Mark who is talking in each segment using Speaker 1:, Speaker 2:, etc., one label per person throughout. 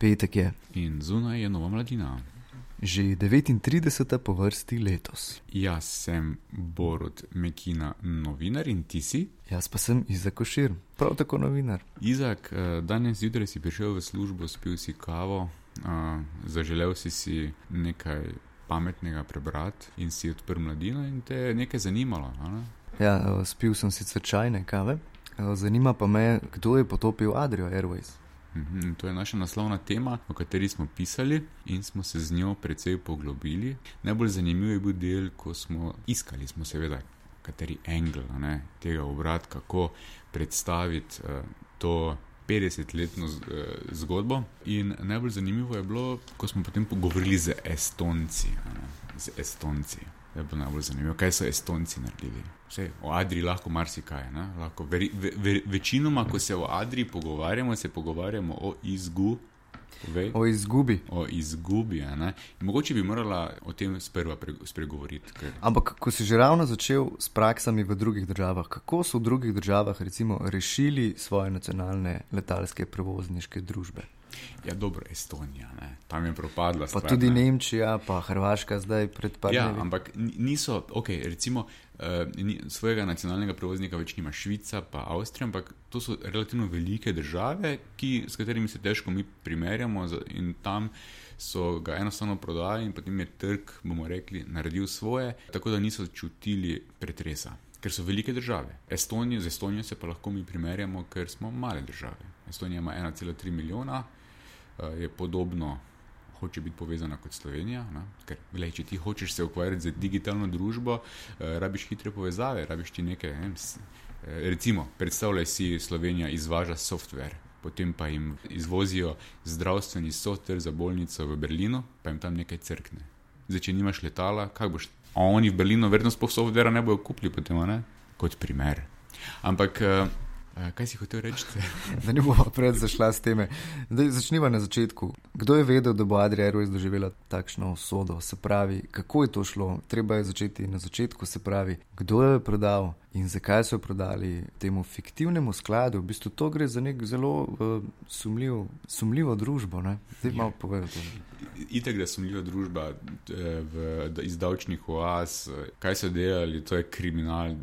Speaker 1: Petek je.
Speaker 2: In zunaj je nova mladina.
Speaker 1: Že 39. po vrsti letos.
Speaker 2: Jaz sem Borod Mekina, novinar in ti si.
Speaker 1: Jaz pa sem Izak Košir, prav tako novinar.
Speaker 2: Izak, eh, danes zjutraj si prišel v službo, spil si kavo, eh, zaželel si si nekaj pametnega prebrati in si odprl mladino in te je nekaj zanimalo. Ne?
Speaker 1: Ja, eh, spil sem sicer čajne kave, zanima pa me, kdo je potopil Adrio Airways.
Speaker 2: Mhm, to je naša naslovna tema, o kateri smo pisali in smo se z njo precej poglobili. Najbolj zanimiv je bil del, ko smo iskali, smo seveda, kateri angel ne, tega obrat, kako predstaviti uh, to 50-letno uh, zgodbo. In najbolj zanimivo je bilo, ko smo potem pogovorili z Estonci. Ne, z Estonci. Je bilo najbolj zanimivo, kaj so Estonci naredili. Vse, o Adriji lahko marsikaj. Lahko, veri, ve, ve, večinoma, ko se o Adriji pogovarjamo, se pogovarjamo o izgubi.
Speaker 1: O izgubi.
Speaker 2: O izgubi. Mogoče bi morala o tem sprva spregovoriti. Ker...
Speaker 1: Ampak, ko si že ravno začel s praksami v drugih državah, kako so v drugih državah recimo, rešili svoje nacionalne letalske prevozniške družbe?
Speaker 2: Ja, dobro, Estonija, ne. tam je propadla.
Speaker 1: Pa stvar, tudi ne. Nemčija, pa Hrvaška zdaj pred parami.
Speaker 2: Ja, ampak niso, ok, recimo uh, ni, svojega nacionalnega prevoznika več nima Švica, pa Avstrija, ampak to so relativno velike države, ki, s katerimi se težko mi primerjamo in tam so ga enostavno prodali in potem je trg, bomo rekli, naredil svoje, tako da niso čutili pretresa. Ker so velike države. Estonijo, z Estonijo se pa lahko mi primerjamo, ker smo male države. Estonija ima 1,3 milijona, je podobno, hoče biti povezana kot Slovenija. Ne? Ker, gledaj, če ti hočeš se ukvarjati z digitalno družbo, rabiš hitre povezave, rabiš ti nekaj. Ne? Recimo, predstavljaj si, Slovenija izvaža software. Potem pa jim izvozijo zdravstveni software za bolnico v Berlinu, pa jim tam nekaj crkne. Zdaj, če nimaš letala, kaj boš? Oni v Berlinu, verjetno, sploh software ne bojo kupili, potem, ne? kot primer. Ampak Eh, kaj si hotel reči?
Speaker 1: da ne bomo pred zašla s teme. Začniva na začetku. Kdo je vedel, da bo Adrija Airways doživela takšno usodo? Se pravi, kako je to šlo? Treba je začeti na začetku, se pravi, kdo jo je prodal in zakaj so jo prodali temu fiktivnemu skladu. V bistvu to gre za nek zelo uh, sumljiv, sumljivo družbo. Ne? Zdaj malo povedati.
Speaker 2: Itek, da je sumljiva družba eh, v, iz davčnih oaz, kaj so delali, to je kriminal.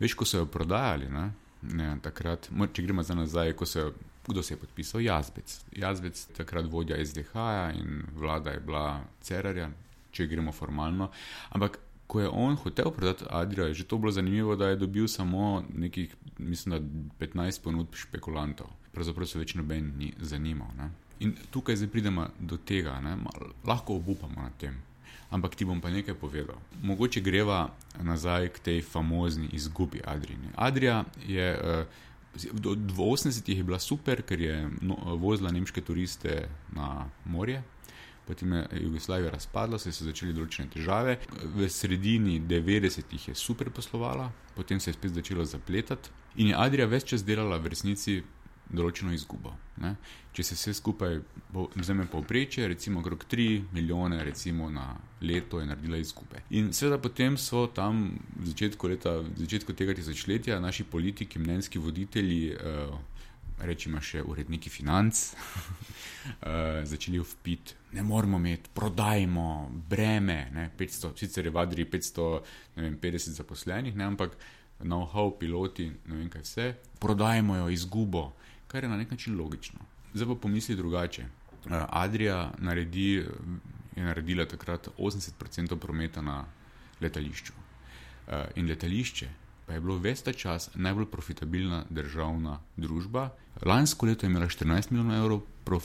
Speaker 2: Veš, ko so jo prodajali, ne? Ne, takrat, če gremo za nazaj, se, kdo se je podpisal? Jazbec. Jazbec, takrat vodja SDH -ja in vlada je bila Cerarja, če gremo formalno. Ampak, ko je on hotel prodati Adrijo, je že to bilo zanimivo, da je dobil samo nekih, mislim, 15 ponudb špekulantov. Pravzaprav se več noben ni zanimal. Ne? In tukaj zdaj pridemo do tega, ne? lahko obupamo nad tem. Ampak ti bom pa nekaj povedal. Mogoče greva nazaj k tej famozni izgubi Adrije. Adrija je uh, v 80-ih bila super, ker je no, vozila nemške turiste na morje. Potem je Jugoslavija razpadla, se so začeli določene težave. V sredini 90-ih je super poslovala, potem se je spet začela zapletati. In je Adrija več čas delala v resnici določeno izgubo. Ne? Če se vse skupaj vzame povprečje, recimo okrog 3 milijone recimo na leto je naredila izgube. In seveda potem so tam v začetku, leta, v začetku tega tisočletja naši politiki, mnenjski voditelji, uh, rečemo še uredniki financ, uh, začeli vpit, ne moramo imeti, prodajmo breme, ne? 500, sicer je v Adriji 550 zaposlenih, ne? ampak know-how, piloti, ne vem kaj vse, prodajmo jo izgubo kar je na nek način logično. Zdaj pa pomisli drugače. Eh, Adrija naredi, je naredila takrat 80% prometa na letališču. Eh, in letališče pa je bilo ves ta čas najbolj profitabilna državna družba. Lansko leto je imela 14 milijonov evrov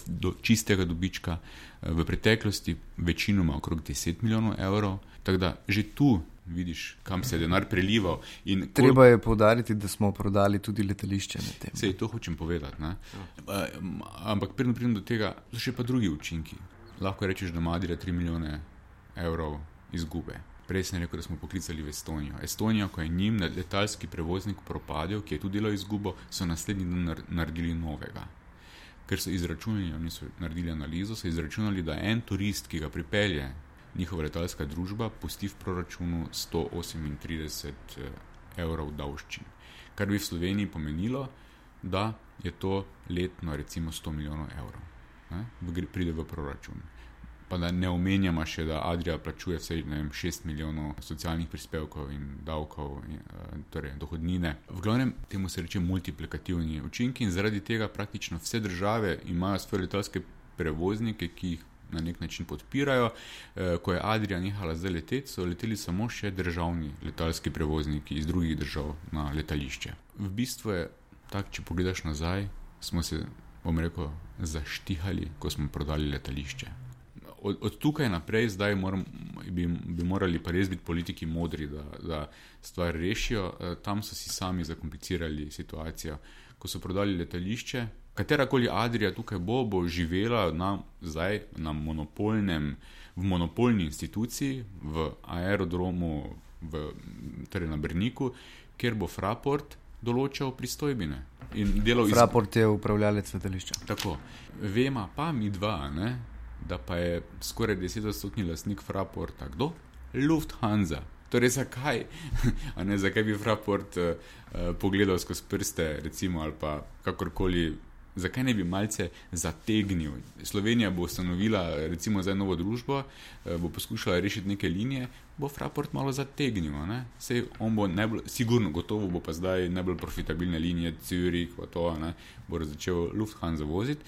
Speaker 2: do, čistega dobička, eh, v preteklosti večinoma okrog 10 milijonov evrov. Tako da že tu vidiš, kam se je denar prelival. Kol...
Speaker 1: Treba je povdariti, da smo prodali tudi letališče na tem.
Speaker 2: Sej to hočem povedati. Ja. Ampak pridem, pridem do tega, so še pa drugi učinki. Lahko rečeš, da ima Adira 3 milijone evrov izgube. Prej sem rekel, da smo poklicali v Estonijo. Estonijo, ko je njim letalski prevoznik propadel, ki je tudi delal izgubo, so naslednji dan naredili novega. Ker so izračunali, oni so naredili analizo, so izračunali, da en turist, ki ga pripelje njihova letalska družba pusti v proračunu 138 eh, evrov davščin, kar bi v Sloveniji pomenilo, da je to letno recimo 100 milijonov evrov. ne, pride v proračun. Pa da ne omenjamo še, da Adrija plačuje vse vem, 6 milijonov socialnih prispevkov in davkov, in, torej dohodnine. V glavnem temu se reče multiplikativni učinki in zaradi tega praktično vse države imajo svoje letalske prevoznike, ki jih na nek način podpirajo. Ko je Adrija nehala zdaj leteti, so leteli samo še državni letalski prevozniki iz drugih držav na letališče. V bistvu je tako, če pogledaš nazaj, smo se, bom rekel, zaštihali, ko smo prodali letališče od, od tukaj naprej, zdaj moram, bi, bi morali pa res biti politiki modri, da, da stvar rešijo. Eh, tam so si sami zakomplicirali situacijo. Ko so prodali letališče, katerakoli Adrija tukaj bo, bo živela na, zdaj, na monopolnem, v monopolni instituciji, v aerodromu, v, torej na Brniku, kjer bo Fraport določal pristojbine.
Speaker 1: Fraport je upravljalec letališča.
Speaker 2: Tako, vema pa mi dva, ne? da pa je skoraj 10-odstotni lastnik Fraporta. Kdo? Lufthansa. Torej, zakaj, ne, zakaj bi Fraport uh, pogledal skozi prste, recimo, ali pa kakorkoli, zakaj ne bi malce zategnil? Slovenija bo ustanovila, recimo, za novo družbo, uh, bo poskušala rešiti neke linije, bo Fraport malo zategnil. Sej on bo najbolj, sigurno, gotovo bo pa zdaj najbolj profitabilne linije, Zürich, pa to, ne, bo začel Lufthansa voziti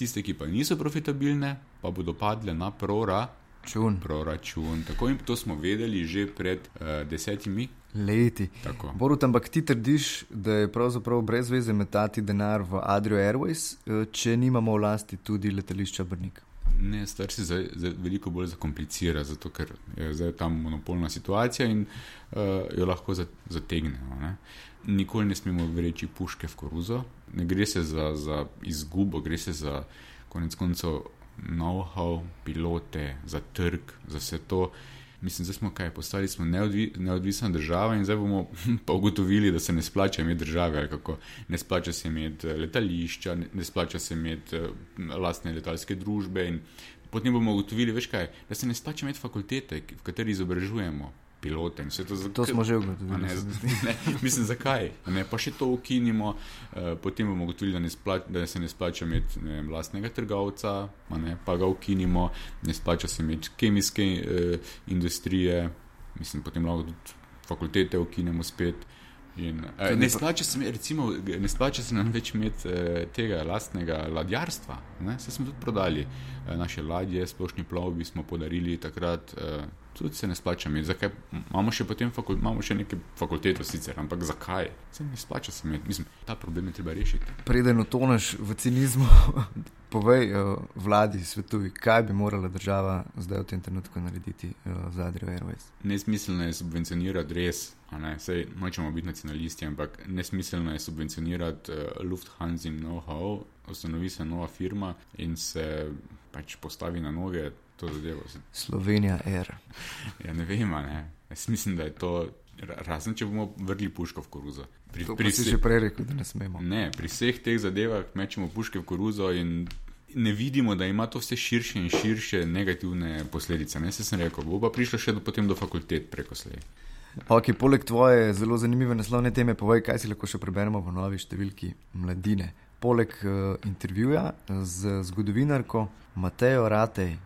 Speaker 2: tiste, ki pa niso profitabilne, pa bodo padle na proračun. proračun. Tako in to smo vedeli že pred uh, desetimi
Speaker 1: leti. Borut, ampak ti trdiš, da je pravzaprav brez veze metati denar v Adrio Airways, uh, če nimamo v lasti tudi letališča Brnik.
Speaker 2: Ne, stvar se zdaj, zdaj veliko bolj zakomplicira, zato ker je zdaj tam monopolna situacija in uh, jo lahko zategnemo. Ne. Nikoli ne smemo vreči puške v koruzo, ne gre se za, za izgubo, gre se za konec koncev know-how, pilote, za trg, za vse to. Mislim, da smo kaj postali, smo neodvi, neodvisna država in zdaj bomo pa ugotovili, da se ne splača imeti države, kako ne splača se imeti eh, letališča, ne, ne splača se imeti uh, lastne letalske družbe. Potem bomo ugotovili, veš kaj, da se ne splača imeti fakultete, v kateri izobražujemo pilote. To,
Speaker 1: za, to smo že ugotovili.
Speaker 2: Mislim, zakaj? Ne, pa še to ukinimo, uh, potem bomo ugotovili, da, splač, da se ne splača imeti ne, vlastnega trgovca, ne, pa ga ukinimo, ne splača se imeti kemijske uh, industrije, mislim, potem lahko tudi fakultete ukinemo spet. In, uh, ne, splača se, recimo, ne splača se nam več imeti uh, tega lastnega ladjarstva. Se smo tudi prodali uh, naše ladje, splošni plovbi smo podarili takrat. Uh, tudi se ne splača imeti. Zakaj? Imamo še, fakul imamo še neke fakultete, sicer, ampak zakaj? Se ne splača se imeti. Mislim, ta problem je treba rešiti.
Speaker 1: Preden utoneš v cinizmu, povej uh, vladi, svetuj, kaj bi morala država zdaj v tem trenutku narediti uh, za Adrijo Airways.
Speaker 2: Nesmiselno je subvencionirati res. Ne? Sej, nočemo biti nacionalisti, ampak nesmiselno je subvencionirati uh, Lufthansa in know-how, ustanovi se nova firma in se pač postavi na noge to zadevo.
Speaker 1: Slovenija, R.
Speaker 2: Ja, ne vem, ne. Jaz mislim, da je to. Razen če bomo vrgli puško v koruzo.
Speaker 1: Pri, pri si že prej rekel, da ne smemo.
Speaker 2: Ne, pri vseh teh zadevah mečemo puške v koruzo in ne vidimo, da ima to vse širše in širše negativne posledice. Ne, se sem rekel, bo pa prišlo še do, do fakultet preko slej.
Speaker 1: Ok, poleg tvoje zelo zanimive naslovne teme, povej, kaj si lahko še preberemo v novi številki mladine. Poleg uh, intervjuja z zgodovinarko Matejo Ratej,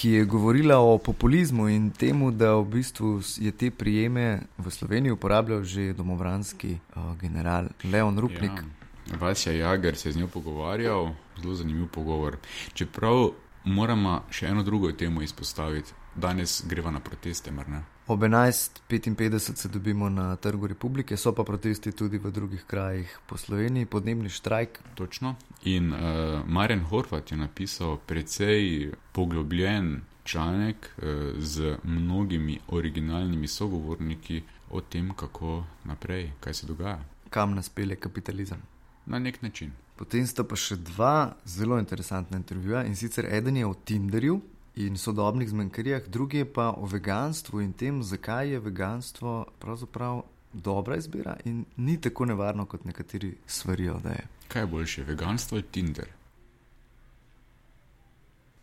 Speaker 1: ki je govorila o populizmu in temu, da v bistvu je te prijeme v Sloveniji uporabljal že domovranski uh, general Leon Rupnik.
Speaker 2: Ja. Vasja Jager se je z njo pogovarjal, zelo zanimiv pogovor. Čeprav moramo še eno drugo temo izpostaviti, danes greva na proteste, mar ne?
Speaker 1: Ob 11.55 se dobimo na Trgu Republike, so pa protesti tudi v drugih krajih po Sloveniji, podnebni štrajk.
Speaker 2: Točno. In uh, Marjan Horvat je napisal precej poglobljen članek uh, z mnogimi originalnimi sogovorniki o tem, kako naprej, kaj se dogaja.
Speaker 1: Kam nas pele kapitalizem?
Speaker 2: Na nek način.
Speaker 1: Potem sta pa še dva zelo interesantna intervjuja in sicer eden je o Tinderju, in sodobnih zmanjkarijah, drugi je pa o veganstvu in tem, zakaj je veganstvo pravzaprav dobra izbira in ni tako nevarno, kot nekateri svarijo, da je.
Speaker 2: Kaj je boljše, veganstvo ali Tinder?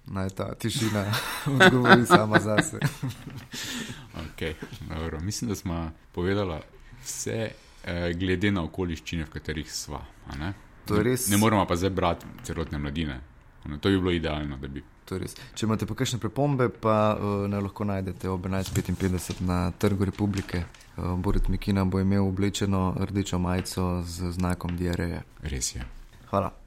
Speaker 1: Naj ta tišina odgovori sama za sebe.
Speaker 2: okay, Mislim, da smo povedali vse, eh, glede na okoliščine, v katerih smo. Ne?
Speaker 1: Ne moramo
Speaker 2: pa zdaj brati celotne mladine. Ne. To bi bilo idealno, bi.
Speaker 1: Če imate pa kakšne pripombe, pa uh, ne lahko najdete ob 11.55 na Trgu Republike. Uh, Borit Mikina bo imel oblečeno rdečo majico z znakom diareje.
Speaker 2: Res je.
Speaker 1: Hvala.